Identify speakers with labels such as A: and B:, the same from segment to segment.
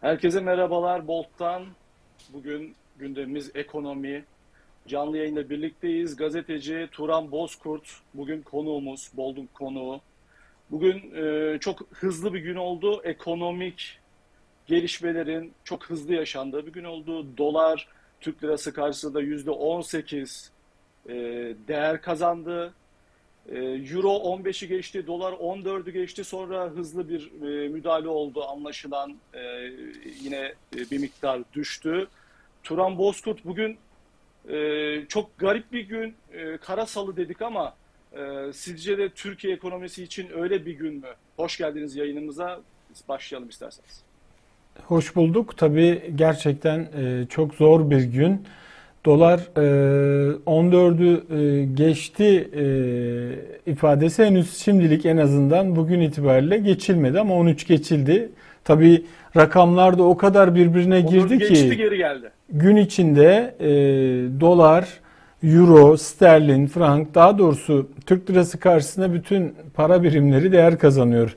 A: Herkese merhabalar Bolt'tan. Bugün gündemimiz ekonomi. Canlı yayında birlikteyiz. Gazeteci Turan Bozkurt bugün konuğumuz, Bolt'un konuğu. Bugün e, çok hızlı bir gün oldu. Ekonomik gelişmelerin çok hızlı yaşandığı bir gün oldu. Dolar Türk lirası karşısında yüzde 18 e, değer kazandı. E, Euro 15'i geçti, dolar 14'ü geçti. Sonra hızlı bir e, müdahale oldu anlaşılan e, yine e, bir miktar düştü. Turan Bozkurt bugün çok garip bir gün. Kara salı dedik ama sizce de Türkiye ekonomisi için öyle bir gün mü? Hoş geldiniz yayınımıza. Biz başlayalım isterseniz.
B: Hoş bulduk. Tabii gerçekten çok zor bir gün. Dolar e, 14'ü e, geçti e, ifadesi henüz şimdilik en azından bugün itibariyle geçilmedi ama 13 geçildi. Tabii rakamlar da o kadar birbirine girdi
A: geçti, ki geri geldi.
B: gün içinde e, dolar, euro, sterlin, frank daha doğrusu Türk lirası karşısında bütün para birimleri değer kazanıyor.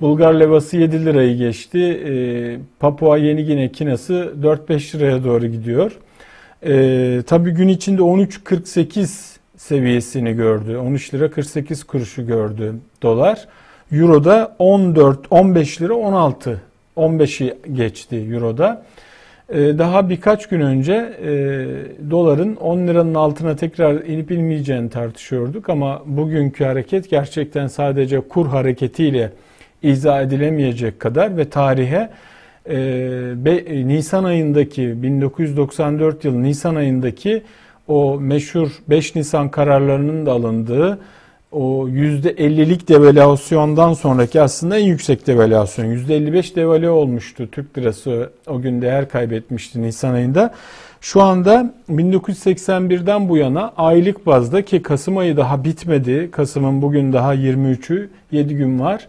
B: Bulgar levası 7 lirayı geçti. E, Papua Yeni Gine kinası 4-5 liraya doğru gidiyor. E, tabii gün içinde 13.48 seviyesini gördü. 13 lira 48 kuruşu gördü dolar. Euro'da 14, 15 lira 16, 15'i geçti Euro'da. Ee, daha birkaç gün önce e, doların 10 liranın altına tekrar inip inmeyeceğini tartışıyorduk ama bugünkü hareket gerçekten sadece kur hareketiyle izah edilemeyecek kadar ve tarihe e, Nisan ayındaki 1994 yıl Nisan ayındaki o meşhur 5 Nisan kararlarının da alındığı o %50'lik devalüasyondan sonraki aslında en yüksek devalüasyon. %55 devalü olmuştu. Türk lirası o gün değer kaybetmişti Nisan ayında. Şu anda 1981'den bu yana aylık bazda ki Kasım ayı daha bitmedi. Kasım'ın bugün daha 23'ü 7 gün var.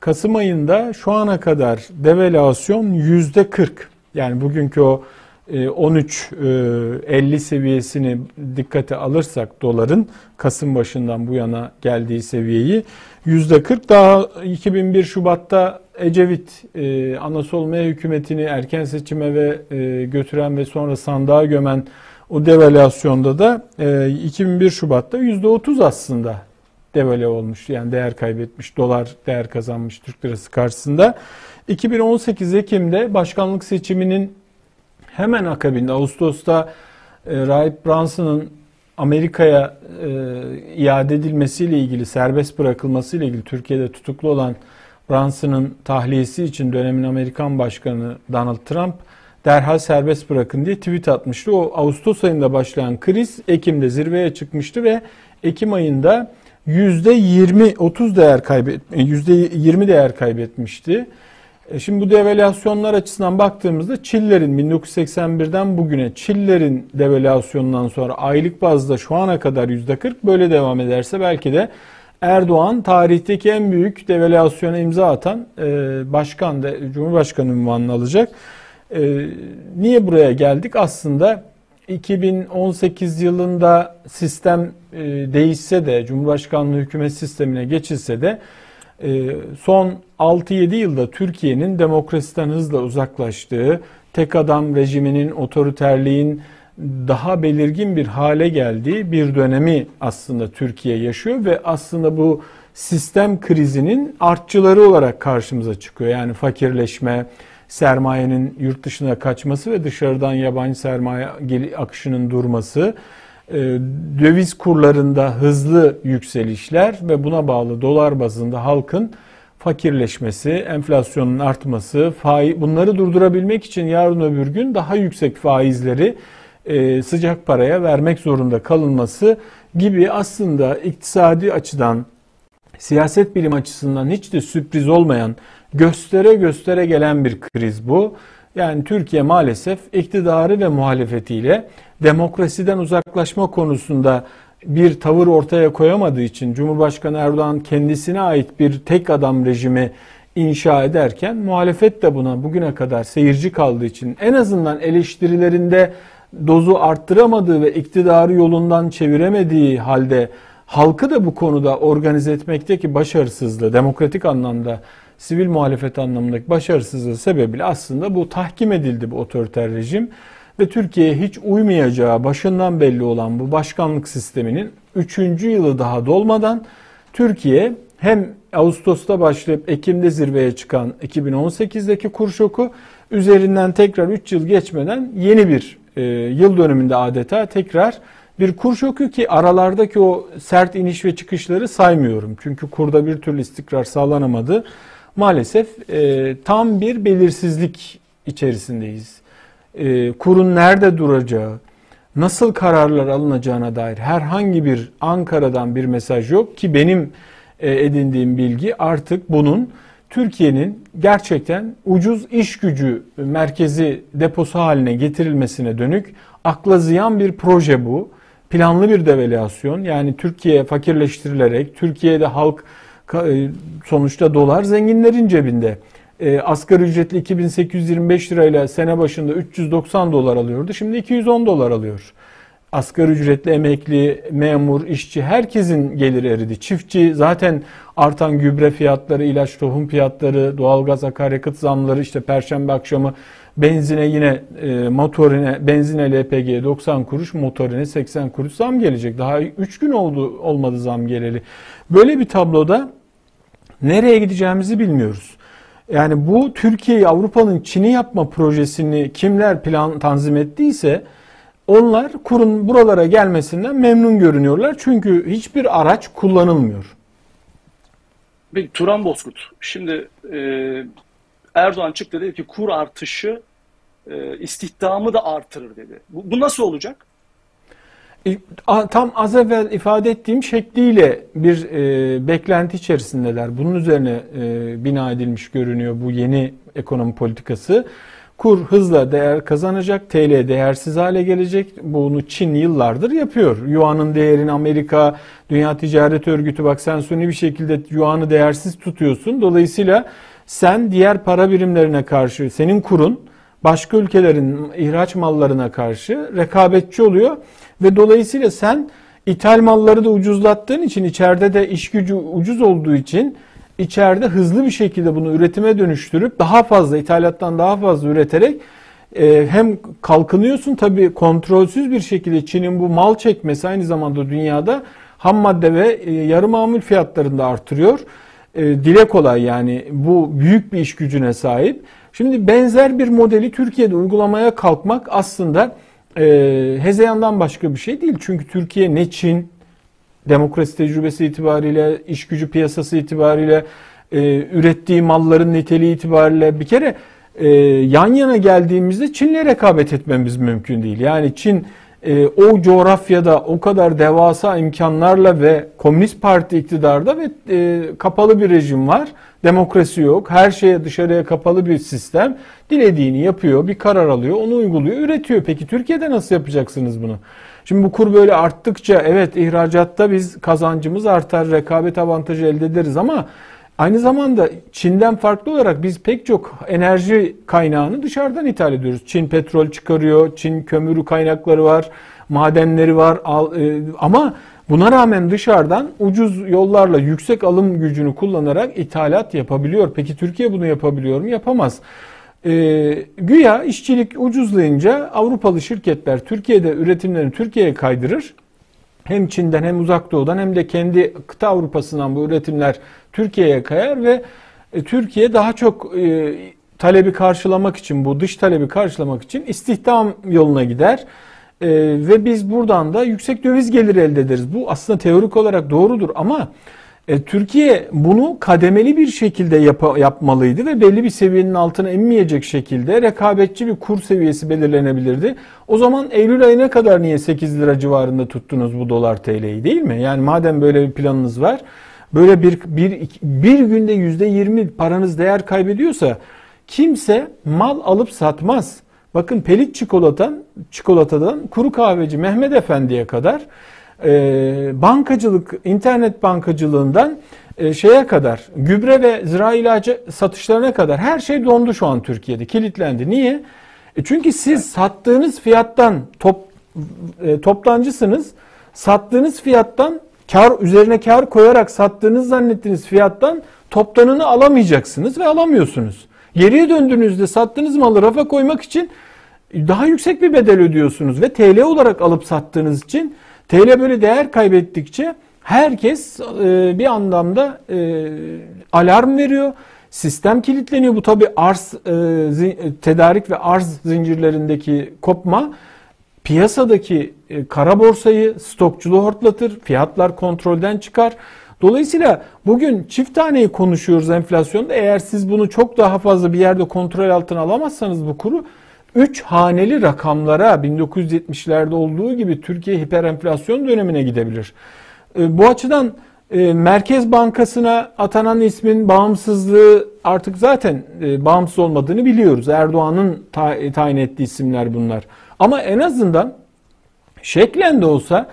B: Kasım ayında şu ana kadar devalüasyon yüzde 40. Yani bugünkü o 13.50 e, e, seviyesini dikkate alırsak doların Kasım başından bu yana geldiği seviyeyi yüzde 40 daha 2001 Şubat'ta Ecevit e, Anasolmaya hükümetini erken seçime ve götüren ve sonra sandığa gömen o devalüasyonda da 2001 Şubat'ta yüzde 30 aslında devalü olmuş. Yani değer kaybetmiş, dolar değer kazanmış Türk lirası karşısında. 2018 Ekim'de başkanlık seçiminin hemen akabinde Ağustos'ta e, Rahip Branson'ın Amerika'ya e, iade edilmesiyle ilgili, serbest bırakılmasıyla ilgili Türkiye'de tutuklu olan Branson'ın tahliyesi için dönemin Amerikan Başkanı Donald Trump derhal serbest bırakın diye tweet atmıştı. O Ağustos ayında başlayan kriz Ekim'de zirveye çıkmıştı ve Ekim ayında %20 30 değer kaybet %20 değer kaybetmişti. E, şimdi bu devalüasyonlar açısından baktığımızda Çiller'in 1981'den bugüne Çiller'in devalüasyonundan sonra aylık bazda şu ana kadar %40 böyle devam ederse belki de Erdoğan tarihteki en büyük devalüasyona imza atan e, başkan da Cumhurbaşkanı ünvanını alacak. E, niye buraya geldik? Aslında 2018 yılında sistem değişse de Cumhurbaşkanlığı hükümet sistemine geçilse de ee, son 6-7 yılda Türkiye'nin demokrasiden hızla uzaklaştığı, tek adam rejiminin, otoriterliğin daha belirgin bir hale geldiği bir dönemi aslında Türkiye yaşıyor ve aslında bu sistem krizinin artçıları olarak karşımıza çıkıyor. Yani fakirleşme, sermayenin yurt dışına kaçması ve dışarıdan yabancı sermaye akışının durması, e, döviz kurlarında hızlı yükselişler ve buna bağlı dolar bazında halkın fakirleşmesi, enflasyonun artması, faiz, bunları durdurabilmek için yarın öbür gün daha yüksek faizleri e, sıcak paraya vermek zorunda kalınması gibi aslında iktisadi açıdan, siyaset bilim açısından hiç de sürpriz olmayan, göstere göstere gelen bir kriz bu. Yani Türkiye maalesef iktidarı ve muhalefetiyle demokrasiden uzaklaşma konusunda bir tavır ortaya koyamadığı için Cumhurbaşkanı Erdoğan kendisine ait bir tek adam rejimi inşa ederken muhalefet de buna bugüne kadar seyirci kaldığı için en azından eleştirilerinde dozu arttıramadığı ve iktidarı yolundan çeviremediği halde halkı da bu konuda organize etmekteki başarısızlığı demokratik anlamda sivil muhalefet anlamındaki başarısızlığı sebebiyle aslında bu tahkim edildi bu otoriter rejim ve Türkiye'ye hiç uymayacağı başından belli olan bu başkanlık sisteminin 3. yılı daha dolmadan Türkiye hem Ağustos'ta başlayıp Ekim'de zirveye çıkan 2018'deki kur şoku üzerinden tekrar 3 yıl geçmeden yeni bir e, yıl dönümünde adeta tekrar bir kur şoku ki aralardaki o sert iniş ve çıkışları saymıyorum. Çünkü kurda bir türlü istikrar sağlanamadı. Maalesef e, tam bir belirsizlik içerisindeyiz. E, kurun nerede duracağı, nasıl kararlar alınacağına dair herhangi bir Ankara'dan bir mesaj yok ki benim e, edindiğim bilgi artık bunun Türkiye'nin gerçekten ucuz iş gücü merkezi deposu haline getirilmesine dönük akla ziyan bir proje bu. Planlı bir devalüasyon yani Türkiye fakirleştirilerek Türkiye'de halk sonuçta dolar zenginlerin cebinde. E, asgari ücretli 2825 lirayla sene başında 390 dolar alıyordu. Şimdi 210 dolar alıyor. Asgari ücretli emekli, memur, işçi herkesin geliri eridi. Çiftçi zaten artan gübre fiyatları, ilaç tohum fiyatları, doğalgaz akaryakıt zamları işte perşembe akşamı benzine yine e, motorine benzine LPG 90 kuruş motorine 80 kuruş zam gelecek. Daha 3 gün oldu olmadı zam geleli. Böyle bir tabloda nereye gideceğimizi bilmiyoruz. Yani bu Türkiye'yi Avrupa'nın Çin'i yapma projesini kimler plan tanzim ettiyse onlar kurun buralara gelmesinden memnun görünüyorlar. Çünkü hiçbir araç kullanılmıyor.
A: Bir Turan Bozkurt. Şimdi e, Erdoğan çıktı dedi ki kur artışı e, istihdamı da artırır dedi. Bu, bu nasıl olacak?
B: Tam az evvel ifade ettiğim şekliyle bir e, beklenti içerisindeler. Bunun üzerine e, bina edilmiş görünüyor bu yeni ekonomi politikası. Kur hızla değer kazanacak, TL değersiz hale gelecek. Bunu Çin yıllardır yapıyor. Yuan'ın değerini Amerika, Dünya Ticaret Örgütü bak sen suni bir şekilde Yuan'ı değersiz tutuyorsun. Dolayısıyla sen diğer para birimlerine karşı, senin kurun başka ülkelerin ihraç mallarına karşı rekabetçi oluyor ve dolayısıyla sen ithal malları da ucuzlattığın için içeride de iş gücü ucuz olduğu için içeride hızlı bir şekilde bunu üretime dönüştürüp daha fazla ithalattan daha fazla üreterek e, hem kalkınıyorsun tabii kontrolsüz bir şekilde Çin'in bu mal çekmesi aynı zamanda dünyada ham madde ve e, yarı mamul fiyatlarını da artırıyor. E, dile kolay yani bu büyük bir iş gücüne sahip. Şimdi benzer bir modeli Türkiye'de uygulamaya kalkmak aslında e, hezeyandan başka bir şey değil. Çünkü Türkiye ne Çin, demokrasi tecrübesi itibariyle, iş gücü piyasası itibariyle, e, ürettiği malların niteliği itibariyle bir kere e, yan yana geldiğimizde Çin'le rekabet etmemiz mümkün değil. Yani Çin e, o coğrafyada o kadar devasa imkanlarla ve Komünist Parti iktidarda ve e, kapalı bir rejim var. Demokrasi yok. Her şeye dışarıya kapalı bir sistem. Dilediğini yapıyor, bir karar alıyor, onu uyguluyor, üretiyor. Peki Türkiye'de nasıl yapacaksınız bunu? Şimdi bu kur böyle arttıkça evet ihracatta biz kazancımız artar, rekabet avantajı elde ederiz ama aynı zamanda Çin'den farklı olarak biz pek çok enerji kaynağını dışarıdan ithal ediyoruz. Çin petrol çıkarıyor, Çin kömürü kaynakları var, madenleri var e, ama buna rağmen dışarıdan ucuz yollarla yüksek alım gücünü kullanarak ithalat yapabiliyor. Peki Türkiye bunu yapabiliyor mu? Yapamaz. E, güya işçilik ucuzlayınca Avrupalı şirketler Türkiye'de üretimlerini Türkiye'ye kaydırır. Hem Çin'den hem Uzak Doğu'dan hem de kendi kıta Avrupa'sından bu üretimler Türkiye'ye kayar ve e, Türkiye daha çok e, talebi karşılamak için bu dış talebi karşılamak için istihdam yoluna gider. E, ve biz buradan da yüksek döviz geliri elde ederiz. Bu aslında teorik olarak doğrudur ama e, Türkiye bunu kademeli bir şekilde yap yapmalıydı ve belli bir seviyenin altına inmeyecek şekilde rekabetçi bir kur seviyesi belirlenebilirdi. O zaman Eylül ayına kadar niye 8 lira civarında tuttunuz bu dolar TL'yi değil mi? Yani madem böyle bir planınız var, böyle bir bir bir günde yüzde 20 paranız değer kaybediyorsa kimse mal alıp satmaz. Bakın pelit çikolatan, çikolatadan kuru kahveci Mehmet Efendi'ye kadar e, bankacılık, internet bankacılığından e, şeye kadar, gübre ve zira ilacı satışlarına kadar her şey dondu şu an Türkiye'de, kilitlendi. Niye? E çünkü siz sattığınız fiyattan top, e, toptancısınız, sattığınız fiyattan kar üzerine kar koyarak sattığınız zannettiğiniz fiyattan toptanını alamayacaksınız ve alamıyorsunuz. Geriye döndüğünüzde sattığınız malı rafa koymak için daha yüksek bir bedel ödüyorsunuz ve TL olarak alıp sattığınız için TL böyle değer kaybettikçe herkes e, bir anlamda e, alarm veriyor. Sistem kilitleniyor. Bu tabi arz e, tedarik ve arz zincirlerindeki kopma piyasadaki kara borsayı stokçuluğu hortlatır. Fiyatlar kontrolden çıkar. Dolayısıyla bugün çift taneyi konuşuyoruz enflasyonda. Eğer siz bunu çok daha fazla bir yerde kontrol altına alamazsanız bu kuru 3 haneli rakamlara 1970'lerde olduğu gibi Türkiye hiperenflasyon dönemine gidebilir. E, bu açıdan e, Merkez Bankası'na atanan ismin bağımsızlığı artık zaten e, bağımsız olmadığını biliyoruz. Erdoğan'ın tayin ettiği isimler bunlar. Ama en azından şeklen de olsa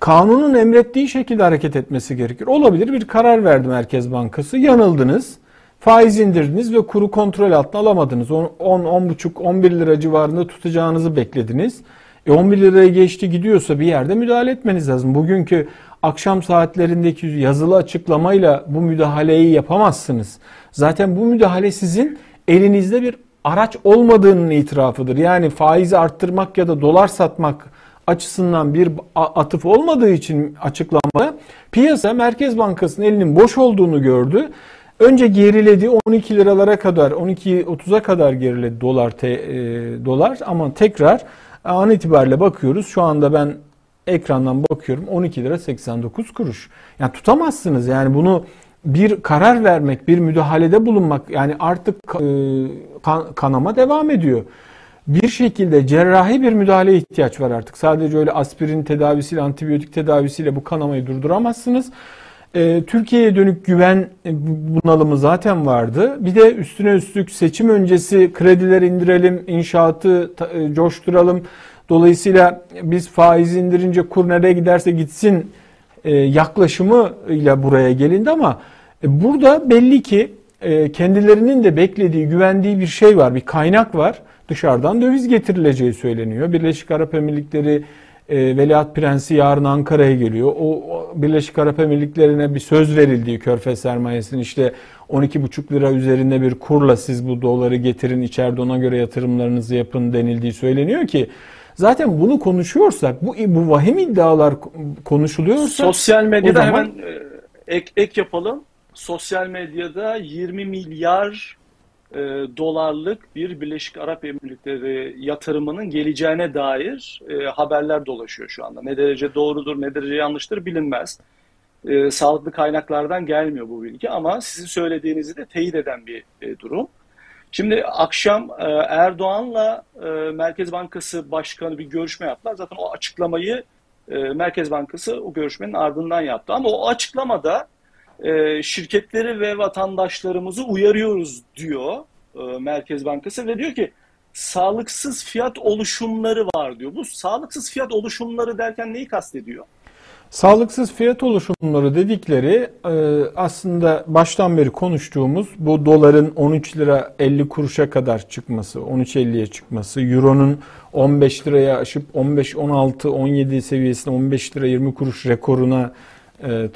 B: kanunun emrettiği şekilde hareket etmesi gerekir. Olabilir bir karar verdi Merkez Bankası. Yanıldınız. Faiz indirdiniz ve kuru kontrol altına alamadınız. 10, 10,5, 11 lira civarında tutacağınızı beklediniz. E 11 liraya geçti gidiyorsa bir yerde müdahale etmeniz lazım. Bugünkü akşam saatlerindeki yazılı açıklamayla bu müdahaleyi yapamazsınız. Zaten bu müdahale sizin elinizde bir araç olmadığının itirafıdır. Yani faizi arttırmak ya da dolar satmak açısından bir atıf olmadığı için açıklamada piyasa Merkez Bankası'nın elinin boş olduğunu gördü. Önce geriledi 12 liralara kadar 12.30'a kadar geriledi dolar te, e, dolar ama tekrar an itibariyle bakıyoruz. Şu anda ben ekrandan bakıyorum 12 lira 89 kuruş. Yani tutamazsınız yani bunu bir karar vermek, bir müdahalede bulunmak yani artık e, kan, kanama devam ediyor. Bir şekilde cerrahi bir müdahaleye ihtiyaç var artık. Sadece öyle aspirin tedavisiyle, antibiyotik tedavisiyle bu kanamayı durduramazsınız. E, Türkiye'ye dönük güven e, bunalımı zaten vardı. Bir de üstüne üstlük seçim öncesi krediler indirelim, inşaatı coşturalım. Dolayısıyla biz faiz indirince kur nereye giderse gitsin yaklaşımıyla buraya gelindi ama e, burada belli ki e, kendilerinin de beklediği, güvendiği bir şey var, bir kaynak var. Dışarıdan döviz getirileceği söyleniyor. Birleşik Arap Emirlikleri e, Veliaht Prensi yarın Ankara'ya geliyor. O Birleşik Arap Emirlikleri'ne bir söz verildiği Körfez sermayesinin işte 12,5 lira üzerinde bir kurla siz bu doları getirin içeride ona göre yatırımlarınızı yapın denildiği söyleniyor ki zaten bunu konuşuyorsak bu bu vahim iddialar konuşuluyorsa
A: sosyal medyada zaman, hemen ek, ek yapalım. Sosyal medyada 20 milyar e, dolarlık bir Birleşik Arap Emirlikleri yatırımının geleceğine dair e, haberler dolaşıyor şu anda. Ne derece doğrudur, ne derece yanlıştır bilinmez. E, sağlıklı kaynaklardan gelmiyor bu bilgi ama sizin söylediğinizi de teyit eden bir e, durum. Şimdi akşam e, Erdoğan'la e, Merkez Bankası Başkanı bir görüşme yaptılar. Zaten o açıklamayı e, Merkez Bankası o görüşmenin ardından yaptı. Ama o açıklamada şirketleri ve vatandaşlarımızı uyarıyoruz diyor Merkez Bankası ve diyor ki sağlıksız fiyat oluşumları var diyor. Bu sağlıksız fiyat oluşumları derken neyi kastediyor?
B: Sağlıksız fiyat oluşumları dedikleri e, aslında baştan beri konuştuğumuz bu doların 13 lira 50 kuruşa kadar çıkması, 13.50'ye çıkması, euronun 15 liraya aşıp 15, 16, 17 seviyesine 15 lira 20 kuruş rekoruna e, e,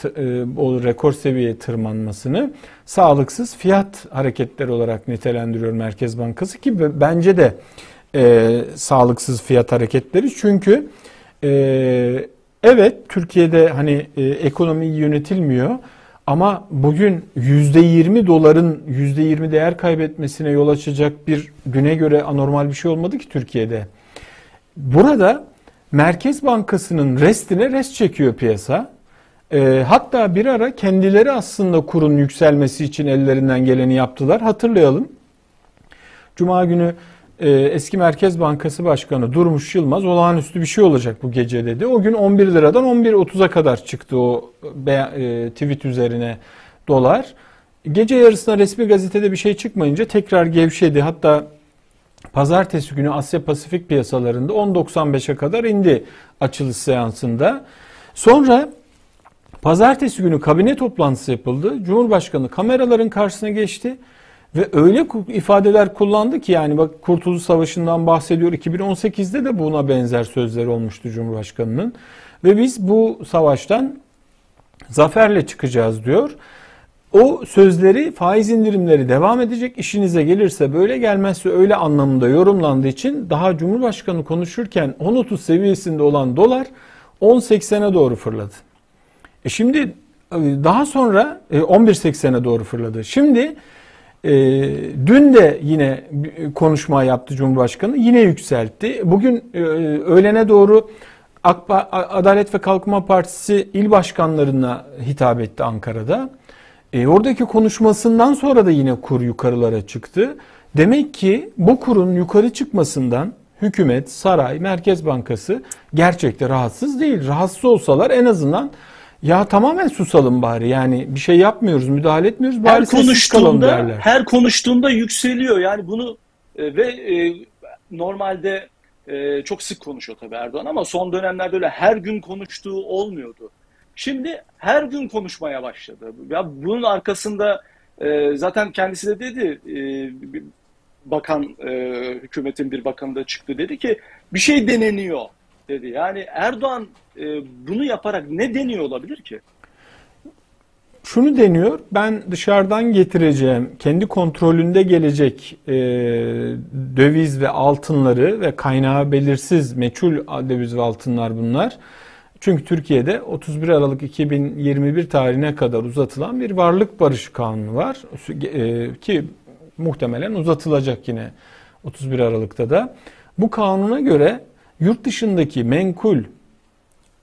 B: o rekor seviyeye tırmanmasını sağlıksız fiyat hareketleri olarak nitelendiriyor Merkez Bankası ki bence de e, sağlıksız fiyat hareketleri. Çünkü e, evet Türkiye'de hani e, ekonomi yönetilmiyor ama bugün %20 doların %20 değer kaybetmesine yol açacak bir güne göre anormal bir şey olmadı ki Türkiye'de. Burada Merkez Bankası'nın restine rest çekiyor piyasa. E, hatta bir ara kendileri aslında kurun yükselmesi için ellerinden geleni yaptılar. Hatırlayalım. Cuma günü e, eski Merkez Bankası Başkanı Durmuş Yılmaz olağanüstü bir şey olacak bu gece dedi. O gün 11 liradan 11.30'a kadar çıktı o e, tweet üzerine dolar. Gece yarısına resmi gazetede bir şey çıkmayınca tekrar gevşedi. Hatta pazartesi günü Asya Pasifik piyasalarında 10.95'e kadar indi açılış seansında. Sonra Pazartesi günü kabine toplantısı yapıldı. Cumhurbaşkanı kameraların karşısına geçti ve öyle ifadeler kullandı ki yani bak Kurtuluş Savaşı'ndan bahsediyor. 2018'de de buna benzer sözler olmuştu Cumhurbaşkanı'nın. Ve biz bu savaştan zaferle çıkacağız diyor. O sözleri faiz indirimleri devam edecek. İşinize gelirse böyle gelmezse öyle anlamında yorumlandığı için daha Cumhurbaşkanı konuşurken 10.30 seviyesinde olan dolar 10.80'e doğru fırladı. E şimdi e, daha sonra 11.80'e doğru fırladı. Şimdi e, dün de yine konuşma yaptı Cumhurbaşkanı. Yine yükseltti. Bugün e, öğlene doğru Adalet ve Kalkınma Partisi il başkanlarına hitap etti Ankara'da. E, oradaki konuşmasından sonra da yine kur yukarılara çıktı. Demek ki bu kurun yukarı çıkmasından hükümet, saray, Merkez Bankası gerçekte rahatsız değil. Rahatsız olsalar en azından ya tamamen susalım bari yani bir şey yapmıyoruz, müdahale etmiyoruz. Bari
A: her konuştuğunda derler. her konuştuğunda yükseliyor. Yani bunu e, ve e, normalde e, çok sık konuşuyor tabii Erdoğan ama son dönemlerde öyle her gün konuştuğu olmuyordu. Şimdi her gün konuşmaya başladı. Ya bunun arkasında e, zaten kendisi de dedi e, bakan e, hükümetin bir bakanı da çıktı dedi ki bir şey deneniyor dedi. Yani Erdoğan e, bunu yaparak ne deniyor olabilir ki?
B: Şunu deniyor, ben dışarıdan getireceğim, kendi kontrolünde gelecek e, döviz ve altınları ve kaynağı belirsiz, meçhul döviz ve altınlar bunlar. Çünkü Türkiye'de 31 Aralık 2021 tarihine kadar uzatılan bir varlık barışı kanunu var e, ki muhtemelen uzatılacak yine 31 Aralık'ta da. Bu kanuna göre yurt dışındaki menkul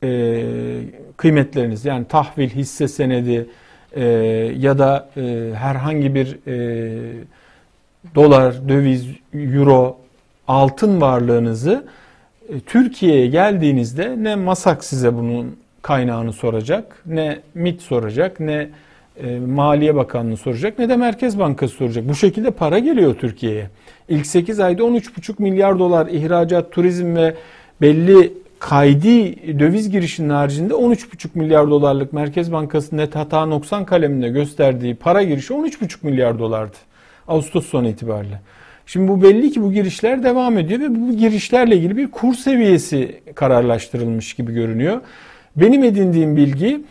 B: e, kıymetleriniz yani tahvil, hisse senedi e, ya da e, herhangi bir e, dolar, döviz, euro, altın varlığınızı e, Türkiye'ye geldiğinizde ne MASAK size bunun kaynağını soracak, ne MIT soracak, ne e, Maliye Bakanlığı soracak ne de Merkez Bankası soracak. Bu şekilde para geliyor Türkiye'ye. İlk 8 ayda 13,5 milyar dolar ihracat, turizm ve belli kaydi döviz girişinin haricinde 13,5 milyar dolarlık Merkez Bankası net hata noksan kaleminde gösterdiği para girişi 13,5 milyar dolardı. Ağustos sonu itibariyle. Şimdi bu belli ki bu girişler devam ediyor ve bu girişlerle ilgili bir kur seviyesi kararlaştırılmış gibi görünüyor. Benim edindiğim bilgi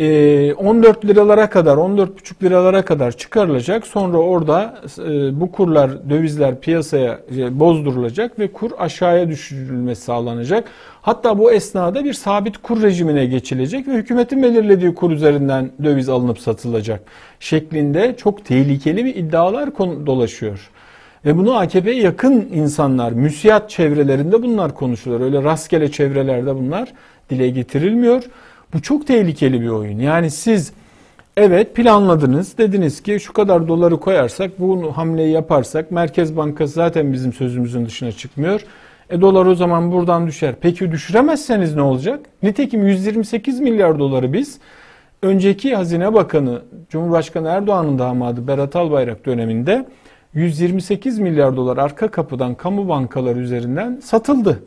B: 14 e, liralara kadar 14,5 liralara kadar çıkarılacak. Sonra orada e, bu kurlar dövizler piyasaya e, bozdurulacak ve kur aşağıya düşürülmesi sağlanacak. Hatta bu esnada bir sabit kur rejimine geçilecek ve hükümetin belirlediği kur üzerinden döviz alınıp satılacak şeklinde çok tehlikeli bir iddialar dolaşıyor. Ve bunu AKP'ye yakın insanlar, müsiyat çevrelerinde bunlar konuşuluyor. Öyle rastgele çevrelerde bunlar dile getirilmiyor. Bu çok tehlikeli bir oyun. Yani siz evet planladınız. Dediniz ki şu kadar doları koyarsak, bu hamleyi yaparsak Merkez Bankası zaten bizim sözümüzün dışına çıkmıyor. E dolar o zaman buradan düşer. Peki düşüremezseniz ne olacak? Nitekim 128 milyar doları biz önceki Hazine Bakanı Cumhurbaşkanı Erdoğan'ın damadı Berat Albayrak döneminde 128 milyar dolar arka kapıdan kamu bankaları üzerinden satıldı.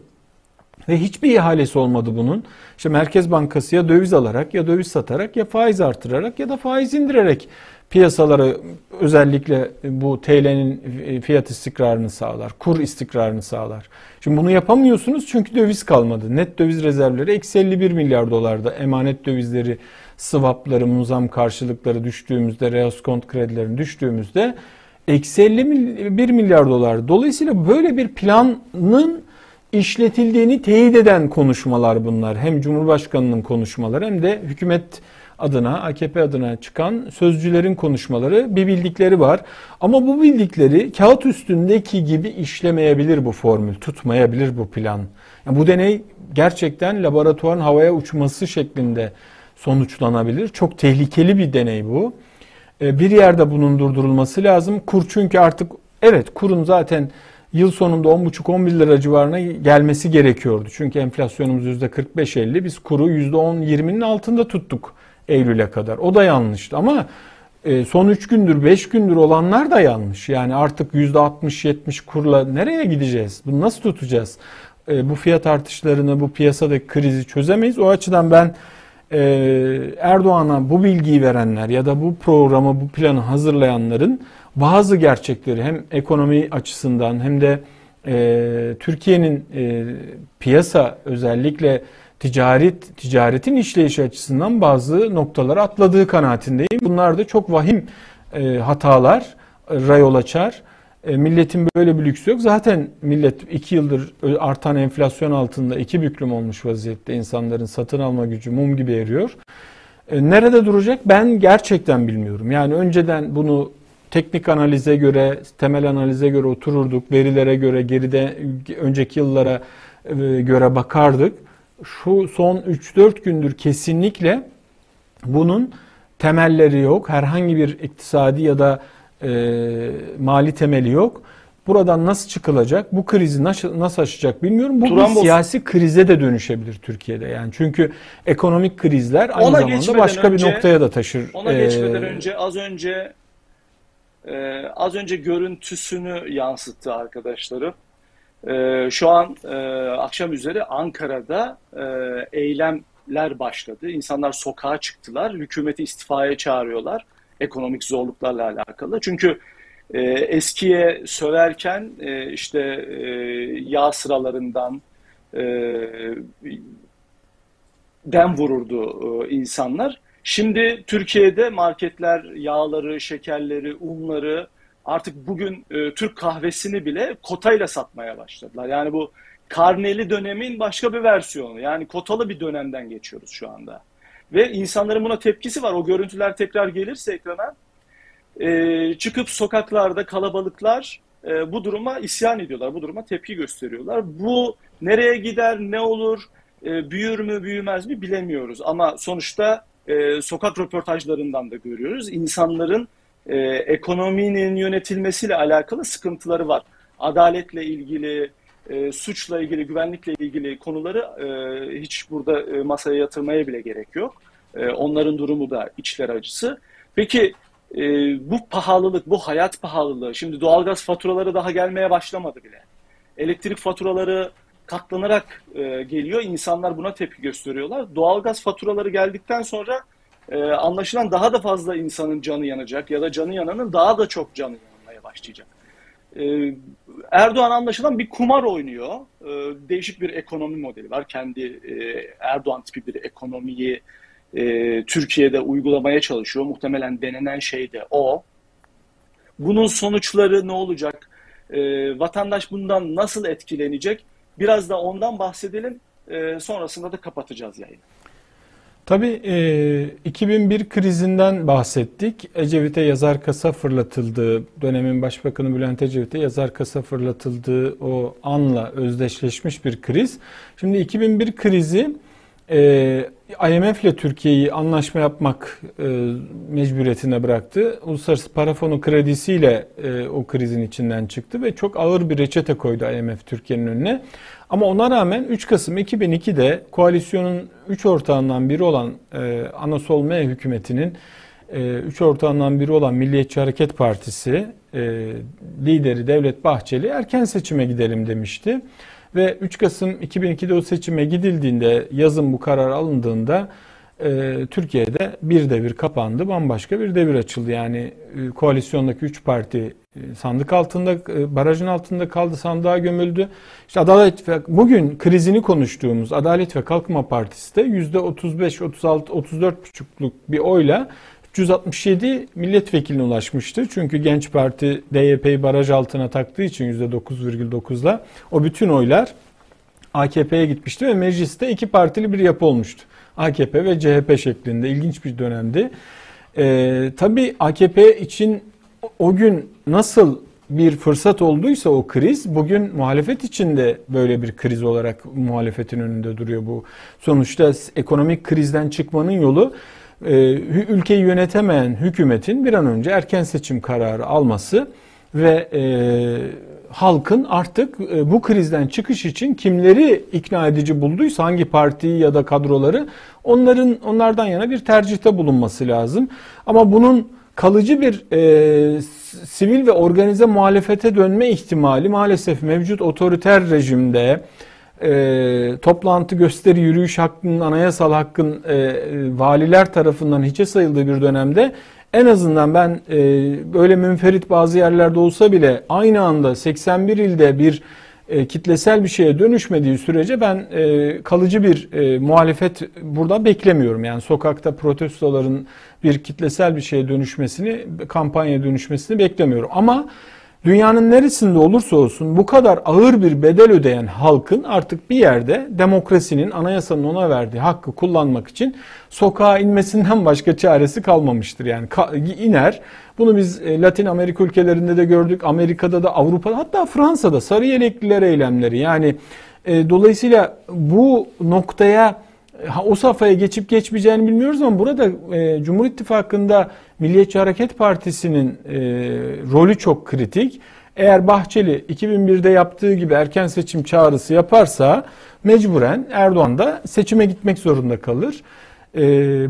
B: Ve hiçbir ihalesi olmadı bunun. İşte Merkez Bankası ya döviz alarak ya döviz satarak ya faiz artırarak ya da faiz indirerek piyasaları özellikle bu TL'nin fiyat istikrarını sağlar, kur istikrarını sağlar. Şimdi bunu yapamıyorsunuz çünkü döviz kalmadı. Net döviz rezervleri eksi 51 milyar dolarda. Emanet dövizleri, swapları, muzam karşılıkları düştüğümüzde, reoskont kredilerin düştüğümüzde eksi 51 milyar dolar. Dolayısıyla böyle bir planın işletildiğini teyit eden konuşmalar bunlar. Hem Cumhurbaşkanı'nın konuşmaları hem de hükümet adına, AKP adına çıkan sözcülerin konuşmaları bir bildikleri var. Ama bu bildikleri kağıt üstündeki gibi işlemeyebilir bu formül, tutmayabilir bu plan. Yani bu deney gerçekten laboratuvarın havaya uçması şeklinde sonuçlanabilir. Çok tehlikeli bir deney bu. Ee, bir yerde bunun durdurulması lazım. Kur çünkü artık evet kurun zaten yıl sonunda 10,5-11 lira civarına gelmesi gerekiyordu. Çünkü enflasyonumuz %45-50 biz kuru %10-20'nin altında tuttuk Eylül'e kadar. O da yanlıştı ama e, son 3 gündür 5 gündür olanlar da yanlış. Yani artık %60-70 kurla nereye gideceğiz? Bunu nasıl tutacağız? E, bu fiyat artışlarını, bu piyasadaki krizi çözemeyiz. O açıdan ben e, Erdoğan'a bu bilgiyi verenler ya da bu programı, bu planı hazırlayanların bazı gerçekleri hem ekonomi açısından hem de e, Türkiye'nin e, piyasa özellikle ticaret ticaretin işleyişi açısından bazı noktaları atladığı kanaatindeyim. Bunlar da çok vahim e, hatalar e, yol açar. E, milletin böyle bir lüksü yok. Zaten millet iki yıldır artan enflasyon altında iki büklüm olmuş vaziyette. insanların satın alma gücü mum gibi eriyor. E, nerede duracak ben gerçekten bilmiyorum. Yani önceden bunu teknik analize göre, temel analize göre otururduk. Verilere göre, geride önceki yıllara e, göre bakardık. Şu son 3-4 gündür kesinlikle bunun temelleri yok. Herhangi bir iktisadi ya da e, mali temeli yok. Buradan nasıl çıkılacak? Bu krizi nasıl, nasıl aşacak bilmiyorum. Bu Turan bir siyasi krize de dönüşebilir Türkiye'de. Yani çünkü ekonomik krizler aynı ona zamanda başka önce, bir noktaya da taşır.
A: Ona ee, geçmeden önce az önce e, az önce görüntüsünü yansıttı arkadaşlarım. E, şu an e, akşam üzeri Ankara'da e, eylemler başladı. İnsanlar sokağa çıktılar. Hükümeti istifaya çağırıyorlar ekonomik zorluklarla alakalı. Çünkü e, eskiye söverken e, işte e, yağ sıralarından e, dem vururdu e, insanlar. Şimdi Türkiye'de marketler yağları, şekerleri, unları artık bugün e, Türk kahvesini bile kotayla satmaya başladılar. Yani bu karneli dönemin başka bir versiyonu. Yani kotalı bir dönemden geçiyoruz şu anda. Ve insanların buna tepkisi var. O görüntüler tekrar gelirse ekrana e, çıkıp sokaklarda kalabalıklar e, bu duruma isyan ediyorlar. Bu duruma tepki gösteriyorlar. Bu nereye gider, ne olur, e, büyür mü, büyümez mi bilemiyoruz. Ama sonuçta e, sokak röportajlarından da görüyoruz. İnsanların e, ekonominin yönetilmesiyle alakalı sıkıntıları var. Adaletle ilgili, e, suçla ilgili, güvenlikle ilgili konuları e, hiç burada e, masaya yatırmaya bile gerek yok. E, onların durumu da içler acısı. Peki e, bu pahalılık, bu hayat pahalılığı, şimdi doğalgaz faturaları daha gelmeye başlamadı bile. Elektrik faturaları katlanarak e, geliyor. İnsanlar buna tepki gösteriyorlar. Doğalgaz faturaları geldikten sonra e, anlaşılan daha da fazla insanın canı yanacak ya da canı yananın daha da çok canı yanmaya başlayacak. E, Erdoğan anlaşılan bir kumar oynuyor. E, değişik bir ekonomi modeli var. Kendi e, Erdoğan tipi bir ekonomiyi e, Türkiye'de uygulamaya çalışıyor. Muhtemelen denenen şey de o. Bunun sonuçları ne olacak? E, vatandaş bundan nasıl etkilenecek? Biraz da ondan bahsedelim. E, sonrasında da kapatacağız yayını.
B: Tabii e, 2001 krizinden bahsettik. Ecevit'e yazar kasa fırlatıldığı, dönemin Başbakanı Bülent Ecevit'e yazar kasa fırlatıldığı o anla özdeşleşmiş bir kriz. Şimdi 2001 krizi e, IMF ile Türkiye'yi anlaşma yapmak e, mecburiyetine bıraktı. Uluslararası Para Fonu kredisiyle e, o krizin içinden çıktı ve çok ağır bir reçete koydu IMF Türkiye'nin önüne. Ama ona rağmen 3 Kasım 2002'de koalisyonun 3 ortağından biri olan e, Anasol M hükümetinin 3 e, ortağından biri olan Milliyetçi Hareket Partisi e, lideri Devlet Bahçeli erken seçime gidelim demişti. Ve 3 Kasım 2002'de o seçime gidildiğinde yazın bu karar alındığında e, Türkiye'de bir devir kapandı, bambaşka bir devir açıldı. Yani e, koalisyondaki 3 parti e, sandık altında, e, barajın altında kaldı, sandığa gömüldü. İşte Adalet ve bugün krizini konuştuğumuz Adalet ve Kalkınma Partisi de %35, 36, 34,5'luk bir oyla 367 milletvekiline ulaşmıştı. Çünkü Genç Parti DYP'yi baraj altına taktığı için %9,9'la o bütün oylar AKP'ye gitmişti ve mecliste iki partili bir yapı olmuştu. AKP ve CHP şeklinde ilginç bir dönemdi. Ee, tabii AKP için o gün nasıl bir fırsat olduysa o kriz bugün muhalefet içinde böyle bir kriz olarak muhalefetin önünde duruyor bu. Sonuçta ekonomik krizden çıkmanın yolu ülkeyi yönetemeyen hükümetin bir an önce erken seçim kararı alması ve e, halkın artık e, bu krizden çıkış için kimleri ikna edici bulduysa hangi partiyi ya da kadroları onların onlardan yana bir tercihte bulunması lazım. Ama bunun kalıcı bir e, sivil ve organize muhalefete dönme ihtimali maalesef mevcut otoriter rejimde e, toplantı, gösteri, yürüyüş hakkının, anayasal hakkın e, valiler tarafından hiçe sayıldığı bir dönemde en azından ben e, böyle münferit bazı yerlerde olsa bile aynı anda 81 ilde bir e, kitlesel bir şeye dönüşmediği sürece ben e, kalıcı bir e, muhalefet burada beklemiyorum. Yani sokakta protestoların bir kitlesel bir şeye dönüşmesini, kampanya dönüşmesini beklemiyorum. Ama dünyanın neresinde olursa olsun bu kadar ağır bir bedel ödeyen halkın artık bir yerde demokrasinin, anayasanın ona verdiği hakkı kullanmak için sokağa inmesinden başka çaresi kalmamıştır. Yani iner. Bunu biz e, Latin Amerika ülkelerinde de gördük. Amerika'da da Avrupa'da hatta Fransa'da sarı yelekliler eylemleri. Yani e, dolayısıyla bu noktaya o safhaya geçip geçmeyeceğini bilmiyoruz ama burada e, Cumhur İttifakı'nda Milliyetçi Hareket Partisi'nin e, rolü çok kritik. Eğer Bahçeli 2001'de yaptığı gibi erken seçim çağrısı yaparsa mecburen Erdoğan da seçime gitmek zorunda kalır. E,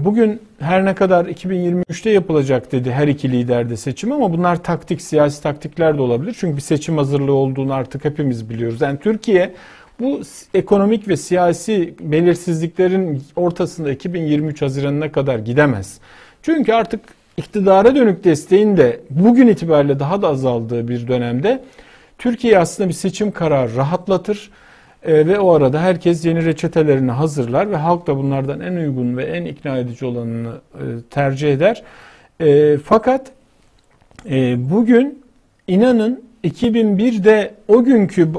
B: bugün her ne kadar 2023'te yapılacak dedi her iki lider de seçim ama bunlar taktik, siyasi taktikler de olabilir. Çünkü bir seçim hazırlığı olduğunu artık hepimiz biliyoruz. Yani Türkiye bu ekonomik ve siyasi belirsizliklerin ortasında 2023 Haziran'ına kadar gidemez. Çünkü artık iktidara dönük desteğin de bugün itibariyle daha da azaldığı bir dönemde Türkiye aslında bir seçim kararı rahatlatır e, ve o arada herkes yeni reçetelerini hazırlar ve halk da bunlardan en uygun ve en ikna edici olanını e, tercih eder. E, fakat e, bugün inanın 2001'de o günkü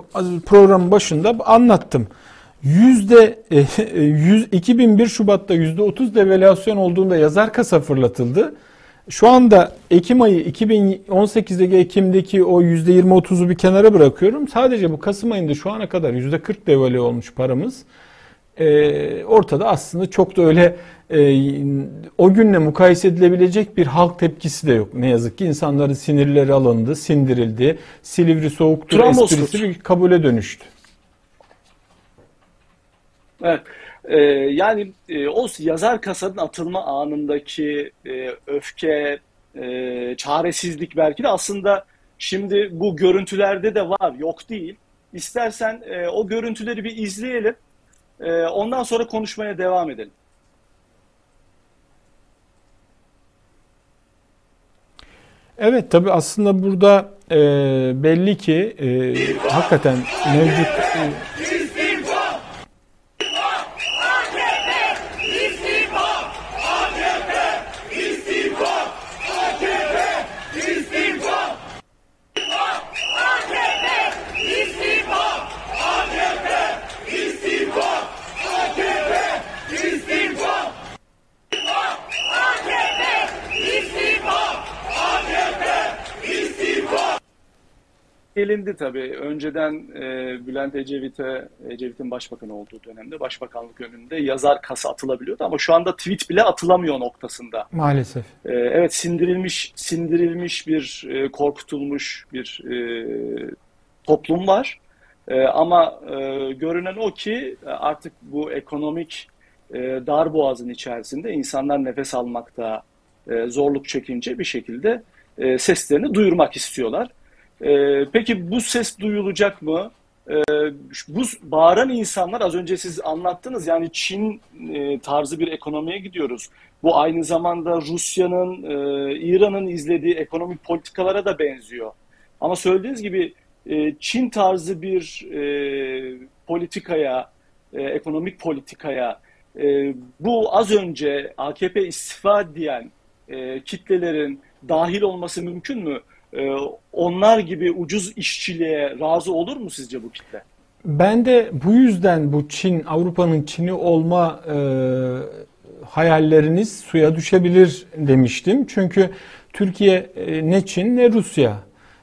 B: programın başında anlattım. Yüzde 100, 2001 Şubat'ta yüzde 30 devalüasyon olduğunda yazar kasa fırlatıldı. Şu anda Ekim ayı 2018'deki Ekim'deki o yüzde 20-30'u bir kenara bırakıyorum. Sadece bu Kasım ayında şu ana kadar yüzde 40 devalü olmuş paramız. Ee, ortada aslında çok da öyle e, o günle mukayese edilebilecek bir halk tepkisi de yok. Ne yazık ki insanların sinirleri alındı, sindirildi. Silivri soğuktur esprisi bir kabule dönüştü.
A: Evet. Ee, yani e, o yazar kasanın atılma anındaki e, öfke, e, çaresizlik belki de aslında şimdi bu görüntülerde de var, yok değil. İstersen e, o görüntüleri bir izleyelim. E, ondan sonra konuşmaya devam edelim.
B: Evet tabi aslında burada e, belli ki e, hakikaten mevcut e,
A: gelindi tabii. Önceden e, Bülent Ecevit'e, Ecevit'in başbakan olduğu dönemde başbakanlık önünde yazar kasa atılabiliyordu ama şu anda tweet bile atılamıyor noktasında.
B: Maalesef.
A: E, evet sindirilmiş sindirilmiş bir e, korkutulmuş bir e, toplum var. E, ama e, görünen o ki artık bu ekonomik e, dar boğazın içerisinde insanlar nefes almakta e, zorluk çekince bir şekilde e, seslerini duyurmak istiyorlar. E, peki bu ses duyulacak mı? E, bu bağıran insanlar az önce siz anlattınız yani Çin e, tarzı bir ekonomiye gidiyoruz. Bu aynı zamanda Rusya'nın, e, İran'ın izlediği ekonomik politikalara da benziyor. Ama söylediğiniz gibi e, Çin tarzı bir e, politikaya, e, ekonomik politikaya e, bu az önce AKP istifa diyen e, kitlelerin dahil olması mümkün mü? Ee, onlar gibi ucuz işçiliğe razı olur mu sizce bu kitle?
B: Ben de bu yüzden bu Çin, Avrupa'nın Çin'i olma e, hayalleriniz suya düşebilir demiştim. Çünkü Türkiye e, ne Çin ne Rusya.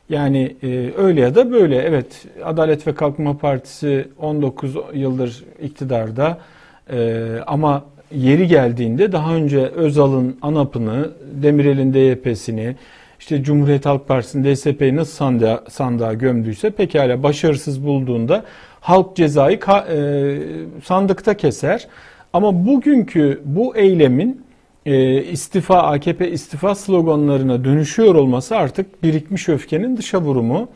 B: Yani e, öyle ya da böyle. Evet Adalet ve Kalkınma Partisi 19 yıldır iktidarda e, ama yeri geldiğinde daha önce Özal'ın ANAP'ını, Demirel'in DYP'sini, işte Cumhuriyet Halk Partisi'nin DSP'yi nasıl sandığa, sandığa gömdüyse pekala başarısız bulduğunda halk cezayı ka, e, sandıkta keser. Ama bugünkü bu eylemin e, istifa, AKP istifa sloganlarına dönüşüyor olması artık birikmiş öfkenin dışa vurumu.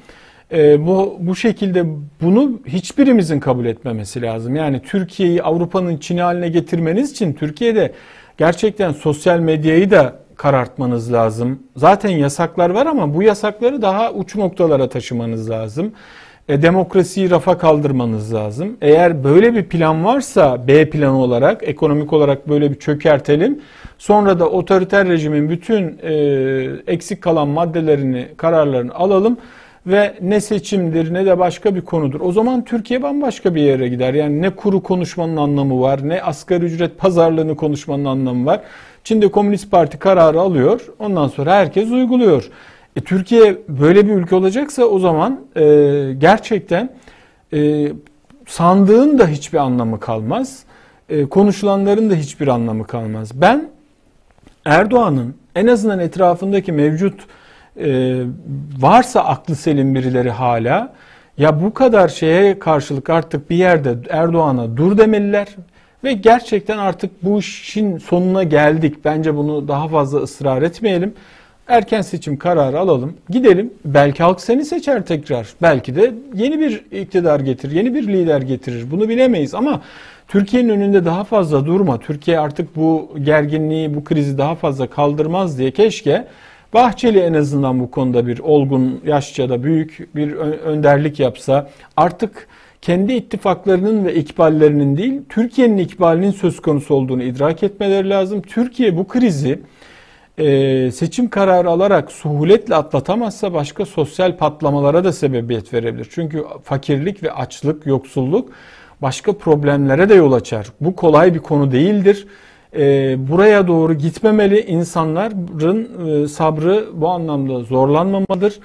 B: E, bu, bu şekilde bunu hiçbirimizin kabul etmemesi lazım. Yani Türkiye'yi Avrupa'nın Çin'i haline getirmeniz için Türkiye'de gerçekten sosyal medyayı da karartmanız lazım. Zaten yasaklar var ama bu yasakları daha uç noktalara taşımanız lazım. E, demokrasiyi rafa kaldırmanız lazım. Eğer böyle bir plan varsa B planı olarak, ekonomik olarak böyle bir çökertelim. Sonra da otoriter rejimin bütün e, eksik kalan maddelerini, kararlarını alalım ve ne seçimdir ne de başka bir konudur. O zaman Türkiye bambaşka bir yere gider. Yani ne kuru konuşmanın anlamı var, ne asgari ücret pazarlığını konuşmanın anlamı var. Çin'de Komünist Parti kararı alıyor, ondan sonra herkes uyguluyor. E, Türkiye böyle bir ülke olacaksa o zaman e, gerçekten e, sandığın da hiçbir anlamı kalmaz. E, konuşulanların da hiçbir anlamı kalmaz. Ben Erdoğan'ın en azından etrafındaki mevcut e, varsa aklı selim birileri hala ya bu kadar şeye karşılık artık bir yerde Erdoğan'a dur demeliler ve gerçekten artık bu işin sonuna geldik. Bence bunu daha fazla ısrar etmeyelim. Erken seçim kararı alalım. Gidelim. Belki halk seni seçer tekrar. Belki de yeni bir iktidar getirir, yeni bir lider getirir. Bunu bilemeyiz ama Türkiye'nin önünde daha fazla durma. Türkiye artık bu gerginliği, bu krizi daha fazla kaldırmaz diye keşke Bahçeli en azından bu konuda bir olgun, yaşça da büyük bir önderlik yapsa artık kendi ittifaklarının ve ikballerinin değil, Türkiye'nin ikbalinin söz konusu olduğunu idrak etmeleri lazım. Türkiye bu krizi e, seçim kararı alarak suhuletle atlatamazsa başka sosyal patlamalara da sebebiyet verebilir. Çünkü fakirlik ve açlık, yoksulluk başka problemlere de yol açar. Bu kolay bir konu değildir. E, buraya doğru gitmemeli. İnsanların e, sabrı bu anlamda zorlanmamalıdır.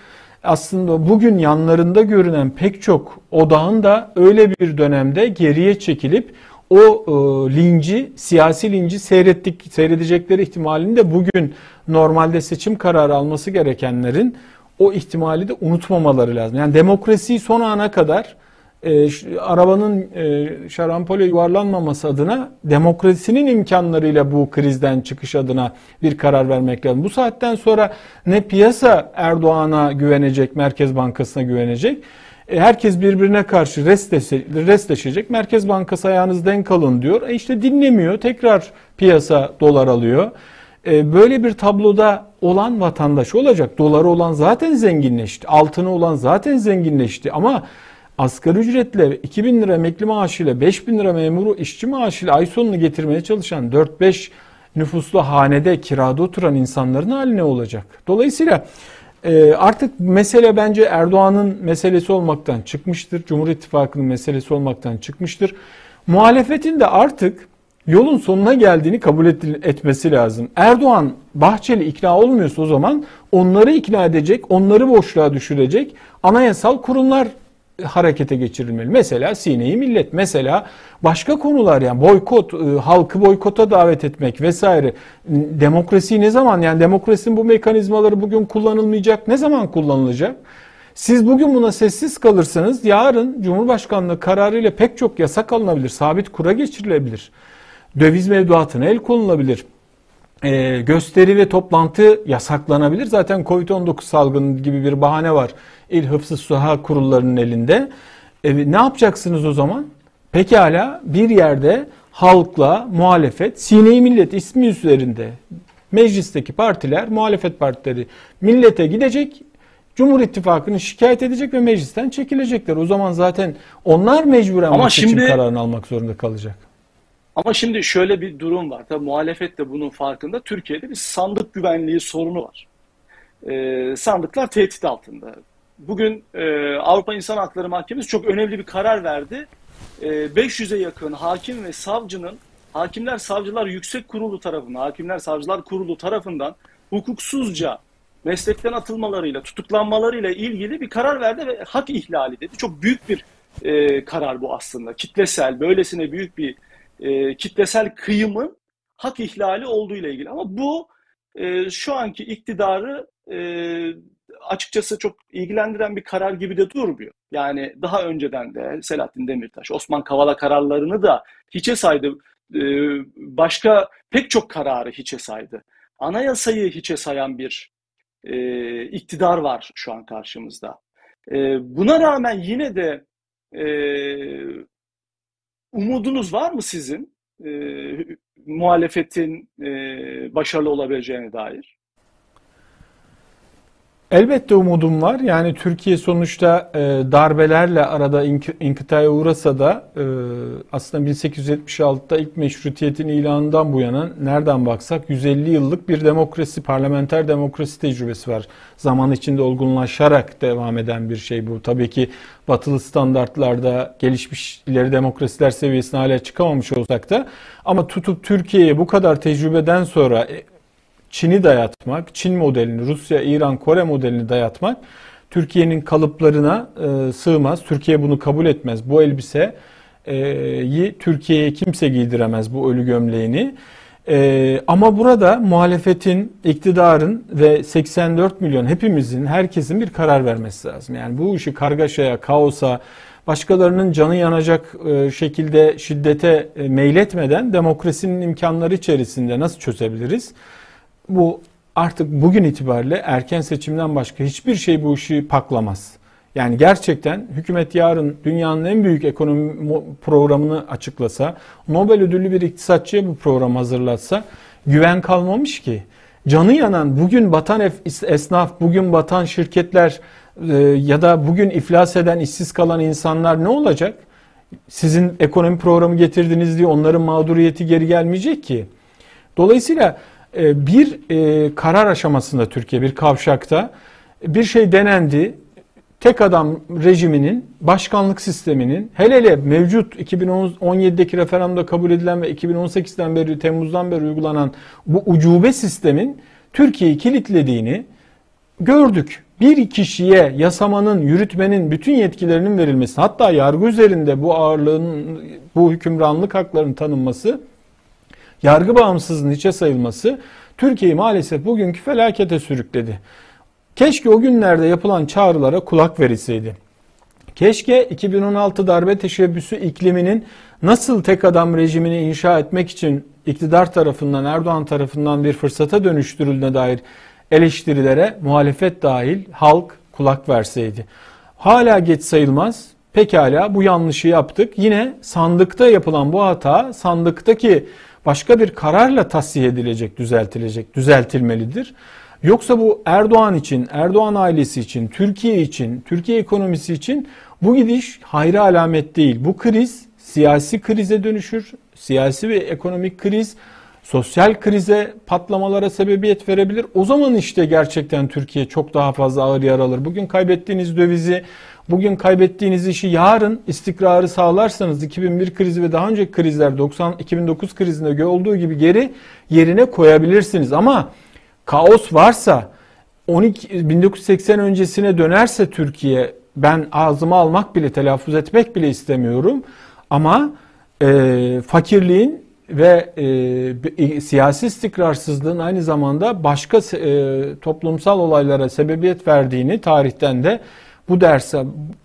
B: Aslında bugün yanlarında görünen pek çok odağın da öyle bir dönemde geriye çekilip o e, linci, siyasi linci seyrettik, seyredecekleri ihtimalini de bugün normalde seçim kararı alması gerekenlerin o ihtimali de unutmamaları lazım. Yani demokrasiyi son ana kadar e, arabanın e, şarampole yuvarlanmaması adına demokrasinin imkanlarıyla bu krizden çıkış adına bir karar vermek lazım. Bu saatten sonra ne piyasa Erdoğan'a güvenecek, Merkez Bankası'na güvenecek. E, herkes birbirine karşı restleşecek. Merkez Bankası ayağınız denk alın diyor. E işte dinlemiyor. Tekrar piyasa dolar alıyor. E, böyle bir tabloda olan vatandaş olacak. Doları olan zaten zenginleşti. Altını olan zaten zenginleşti. Ama asgari ücretle 2000 lira emekli maaşıyla 5000 lira memuru işçi maaşıyla ay sonunu getirmeye çalışan 4-5 nüfuslu hanede kirada oturan insanların hali ne olacak? Dolayısıyla e, artık mesele bence Erdoğan'ın meselesi olmaktan çıkmıştır. Cumhur İttifakı'nın meselesi olmaktan çıkmıştır. Muhalefetin de artık yolun sonuna geldiğini kabul etmesi lazım. Erdoğan Bahçeli ikna olmuyorsa o zaman onları ikna edecek, onları boşluğa düşürecek anayasal kurumlar harekete geçirilmeli. Mesela Sine'yi millet, mesela başka konular yani boykot, e, halkı boykota davet etmek vesaire. Demokrasi ne zaman yani demokrasinin bu mekanizmaları bugün kullanılmayacak, ne zaman kullanılacak? Siz bugün buna sessiz kalırsanız yarın Cumhurbaşkanlığı kararıyla pek çok yasak alınabilir, sabit kura geçirilebilir. Döviz mevduatına el konulabilir e, gösteri ve toplantı yasaklanabilir. Zaten Covid-19 salgını gibi bir bahane var İl Hıfzı Suha kurullarının elinde. E, ne yapacaksınız o zaman? Pekala bir yerde halkla muhalefet, Sine-i Millet ismi üzerinde meclisteki partiler, muhalefet partileri millete gidecek, Cumhur İttifakı'nı şikayet edecek ve meclisten çekilecekler. O zaman zaten onlar mecburen Ama seçim şimdi, kararını almak zorunda kalacak.
A: Ama şimdi şöyle bir durum var. Tabii muhalefet de bunun farkında. Türkiye'de bir sandık güvenliği sorunu var. Ee, sandıklar tehdit altında. Bugün e, Avrupa İnsan Hakları Mahkemesi çok önemli bir karar verdi. E, 500'e yakın hakim ve savcının Hakimler Savcılar Yüksek Kurulu tarafından, Hakimler Savcılar Kurulu tarafından hukuksuzca meslekten atılmalarıyla, tutuklanmalarıyla ilgili bir karar verdi ve hak ihlali dedi. Çok büyük bir e, karar bu aslında. Kitlesel, böylesine büyük bir e, kitlesel kıyımın hak ihlali olduğu ile ilgili. Ama bu e, şu anki iktidarı e, açıkçası çok ilgilendiren bir karar gibi de durmuyor. Yani daha önceden de Selahattin Demirtaş, Osman Kavala kararlarını da hiçe saydı. E, başka pek çok kararı hiçe saydı. Anayasayı hiçe sayan bir e, iktidar var şu an karşımızda. E, buna rağmen yine de e, umudunuz var mı sizin e, muhalefetin e, başarılı olabileceğine dair?
B: Elbette umudum var. Yani Türkiye sonuçta e, darbelerle arada ink- inkıtaya uğrasa da e, aslında 1876'da ilk meşrutiyetin ilanından bu yana nereden baksak 150 yıllık bir demokrasi, parlamenter demokrasi tecrübesi var. Zaman içinde olgunlaşarak devam eden bir şey bu. Tabii ki batılı standartlarda gelişmiş ileri demokrasiler seviyesine hala çıkamamış olsak da ama tutup Türkiye'ye bu kadar tecrübeden sonra e, Çin'i dayatmak, Çin modelini, Rusya, İran, Kore modelini dayatmak Türkiye'nin kalıplarına e, sığmaz. Türkiye bunu kabul etmez. Bu elbiseyi Türkiye'ye kimse giydiremez bu ölü gömleğini. E, ama burada muhalefetin, iktidarın ve 84 milyon hepimizin, herkesin bir karar vermesi lazım. Yani bu işi kargaşaya, kaosa, başkalarının canı yanacak e, şekilde şiddete e, meyletmeden demokrasinin imkanları içerisinde nasıl çözebiliriz? Bu artık bugün itibariyle erken seçimden başka hiçbir şey bu işi paklamaz. Yani gerçekten hükümet yarın dünyanın en büyük ekonomi programını açıklasa, Nobel ödüllü bir iktisatçıya bu program hazırlatsa güven kalmamış ki. Canı yanan bugün batan esnaf, bugün batan şirketler e, ya da bugün iflas eden, işsiz kalan insanlar ne olacak? Sizin ekonomi programı getirdiniz diye onların mağduriyeti geri gelmeyecek ki. Dolayısıyla bir e, karar aşamasında Türkiye bir kavşakta bir şey denendi. Tek adam rejiminin, başkanlık sisteminin hele hele mevcut 2017'deki referandumda kabul edilen ve 2018'den beri Temmuz'dan beri uygulanan bu ucube sistemin Türkiye'yi kilitlediğini gördük. Bir kişiye yasamanın, yürütmenin bütün yetkilerinin verilmesi, hatta yargı üzerinde bu ağırlığın, bu hükümranlık haklarının tanınması yargı bağımsızlığının içe sayılması Türkiye'yi maalesef bugünkü felakete sürükledi. Keşke o günlerde yapılan çağrılara kulak verilseydi. Keşke 2016 darbe teşebbüsü ikliminin nasıl tek adam rejimini inşa etmek için iktidar tarafından Erdoğan tarafından bir fırsata dönüştürüldüğüne dair eleştirilere muhalefet dahil halk kulak verseydi. Hala geç sayılmaz. Pekala bu yanlışı yaptık. Yine sandıkta yapılan bu hata sandıktaki başka bir kararla tasih edilecek, düzeltilecek, düzeltilmelidir. Yoksa bu Erdoğan için, Erdoğan ailesi için, Türkiye için, Türkiye ekonomisi için bu gidiş hayra alamet değil. Bu kriz siyasi krize dönüşür. Siyasi ve ekonomik kriz sosyal krize, patlamalara sebebiyet verebilir. O zaman işte gerçekten Türkiye çok daha fazla ağır yaralır. Bugün kaybettiğiniz dövizi Bugün kaybettiğiniz işi yarın istikrarı sağlarsanız 2001 krizi ve daha önceki krizler 90 2009 krizinde olduğu gibi geri yerine koyabilirsiniz. Ama kaos varsa 12 1980 öncesine dönerse Türkiye ben ağzıma almak bile telaffuz etmek bile istemiyorum. Ama e, fakirliğin ve e, siyasi istikrarsızlığın aynı zamanda başka e, toplumsal olaylara sebebiyet verdiğini tarihten de bu dersi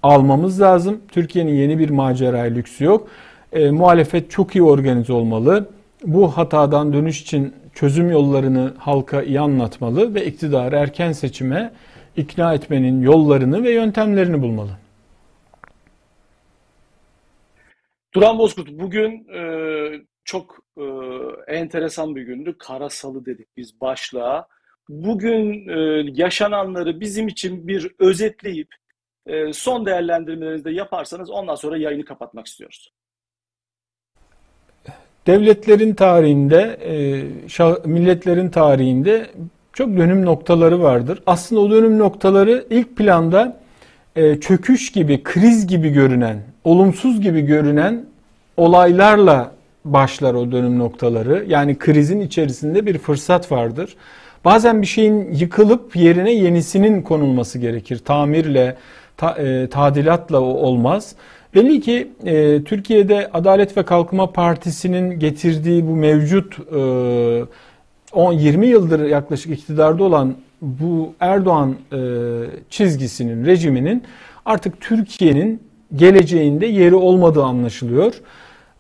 B: almamız lazım. Türkiye'nin yeni bir maceraya lüksü yok. E, muhalefet çok iyi organize olmalı. Bu hatadan dönüş için çözüm yollarını halka iyi anlatmalı ve iktidarı erken seçime ikna etmenin yollarını ve yöntemlerini bulmalı.
A: Duran Bozkurt bugün e, çok e, enteresan bir gündü. Kara salı dedik biz başlığa. Bugün e, yaşananları bizim için bir özetleyip e, son değerlendirmelerinizi de yaparsanız ondan sonra yayını kapatmak istiyoruz.
B: Devletlerin tarihinde, e, milletlerin tarihinde çok dönüm noktaları vardır. Aslında o dönüm noktaları ilk planda e, çöküş gibi, kriz gibi görünen, olumsuz gibi görünen olaylarla başlar o dönüm noktaları. Yani krizin içerisinde bir fırsat vardır. Bazen bir şeyin yıkılıp yerine yenisinin konulması gerekir. Tamirle, ta, e, tadilatla olmaz. Belli ki e, Türkiye'de Adalet ve Kalkınma Partisi'nin getirdiği bu mevcut e, 10 20 yıldır yaklaşık iktidarda olan bu Erdoğan e, çizgisinin, rejiminin artık Türkiye'nin geleceğinde yeri olmadığı anlaşılıyor.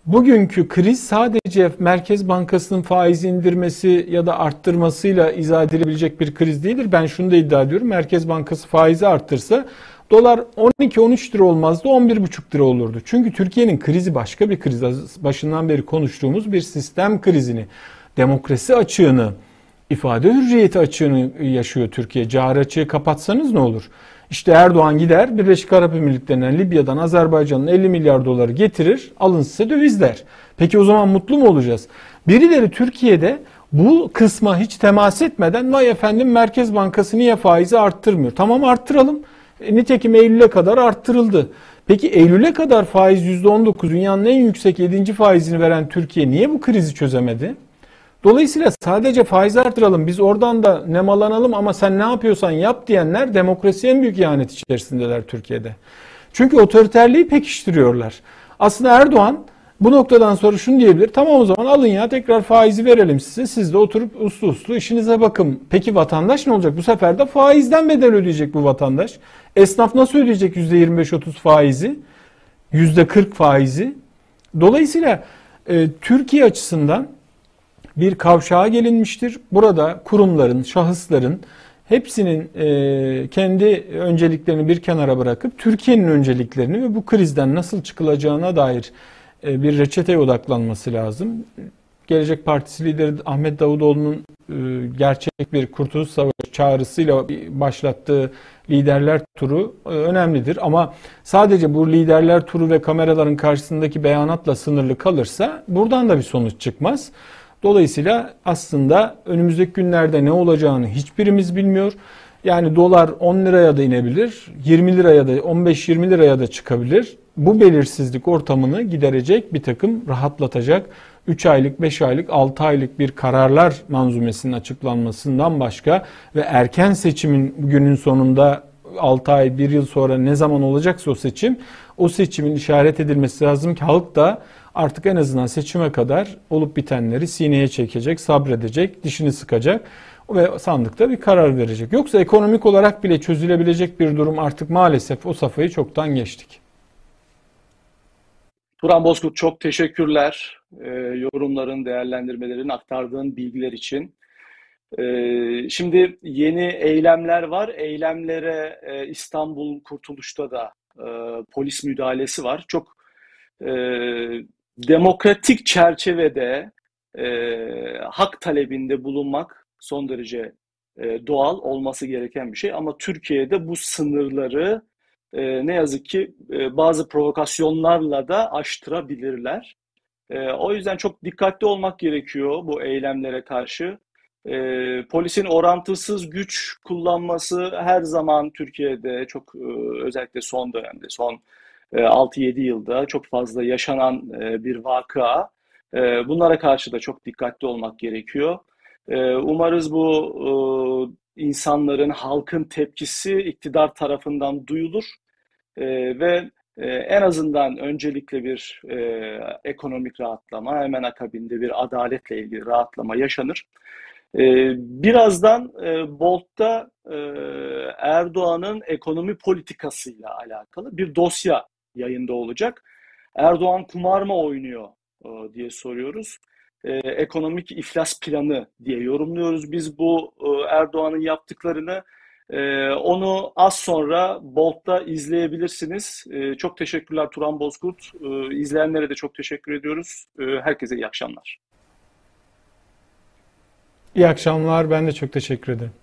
B: Bugünkü kriz sadece Merkez Bankası'nın faiz indirmesi ya da arttırmasıyla izah edilebilecek bir kriz değildir. Ben şunu da iddia ediyorum. Merkez Bankası faizi arttırsa Dolar 12-13 lira olmazdı 11,5 lira olurdu. Çünkü Türkiye'nin krizi başka bir kriz. Başından beri konuştuğumuz bir sistem krizini, demokrasi açığını, ifade hürriyeti açığını yaşıyor Türkiye. Cari açığı kapatsanız ne olur? İşte Erdoğan gider Birleşik Arap Emirlikleri'nden Libya'dan Azerbaycan'ın 50 milyar doları getirir alın size döviz der. Peki o zaman mutlu mu olacağız? Birileri Türkiye'de bu kısma hiç temas etmeden vay efendim Merkez Bankası niye faizi arttırmıyor? Tamam arttıralım. E, nitekim Eylül'e kadar arttırıldı. Peki Eylül'e kadar faiz %19 dünyanın en yüksek 7. faizini veren Türkiye niye bu krizi çözemedi? Dolayısıyla sadece faiz artıralım biz oradan da nemalanalım ama sen ne yapıyorsan yap diyenler demokrasiye en büyük ihanet içerisindeler Türkiye'de. Çünkü otoriterliği pekiştiriyorlar. Aslında Erdoğan bu noktadan sonra şunu diyebilir. Tamam o zaman alın ya tekrar faizi verelim size. Siz de oturup uslu uslu işinize bakın. Peki vatandaş ne olacak? Bu sefer de faizden bedel ödeyecek bu vatandaş. Esnaf nasıl ödeyecek %25-30 faizi? %40 faizi? Dolayısıyla e, Türkiye açısından bir kavşağa gelinmiştir. Burada kurumların, şahısların hepsinin e, kendi önceliklerini bir kenara bırakıp Türkiye'nin önceliklerini ve bu krizden nasıl çıkılacağına dair bir reçeteye odaklanması lazım. Gelecek Partisi lideri Ahmet Davutoğlu'nun e, gerçek bir kurtuluş savaşı çağrısıyla başlattığı liderler turu e, önemlidir. Ama sadece bu liderler turu ve kameraların karşısındaki beyanatla sınırlı kalırsa buradan da bir sonuç çıkmaz. Dolayısıyla aslında önümüzdeki günlerde ne olacağını hiçbirimiz bilmiyor. Yani dolar 10 liraya da inebilir, 20 liraya da 15-20 liraya da çıkabilir. Bu belirsizlik ortamını giderecek bir takım rahatlatacak 3 aylık, 5 aylık, 6 aylık bir kararlar manzumesinin açıklanmasından başka ve erken seçimin günün sonunda 6 ay, 1 yıl sonra ne zaman olacaksa o seçim, o seçimin işaret edilmesi lazım ki halk da artık en azından seçime kadar olup bitenleri sineye çekecek, sabredecek, dişini sıkacak ve sandıkta bir karar verecek. Yoksa ekonomik olarak bile çözülebilecek bir durum artık maalesef o safhayı çoktan geçtik.
A: Turan Bozkurt çok teşekkürler e, yorumların, değerlendirmelerin, aktardığın bilgiler için. E, şimdi yeni eylemler var. Eylemlere e, İstanbul Kurtuluş'ta da e, polis müdahalesi var. Çok e, demokratik çerçevede e, hak talebinde bulunmak son derece e, doğal olması gereken bir şey. Ama Türkiye'de bu sınırları e, ne yazık ki e, bazı provokasyonlarla da aştırabilirler. E, o yüzden çok dikkatli olmak gerekiyor bu eylemlere karşı. E, polisin orantısız güç kullanması her zaman Türkiye'de çok e, özellikle son dönemde, son 6-7 e, yılda çok fazla yaşanan e, bir vaka. E, bunlara karşı da çok dikkatli olmak gerekiyor. Umarız bu insanların, halkın tepkisi iktidar tarafından duyulur ve en azından öncelikle bir ekonomik rahatlama, hemen akabinde bir adaletle ilgili rahatlama yaşanır. Birazdan Bolt'ta Erdoğan'ın ekonomi politikasıyla alakalı bir dosya yayında olacak. Erdoğan kumar mı oynuyor e, diye soruyoruz. E, ekonomik iflas planı diye yorumluyoruz. Biz bu e, Erdoğan'ın yaptıklarını onu az sonra Bolt'ta izleyebilirsiniz. Çok teşekkürler Turan Bozkurt. İzleyenlere de çok teşekkür ediyoruz. Herkese iyi akşamlar.
B: İyi akşamlar. Ben de çok teşekkür ederim.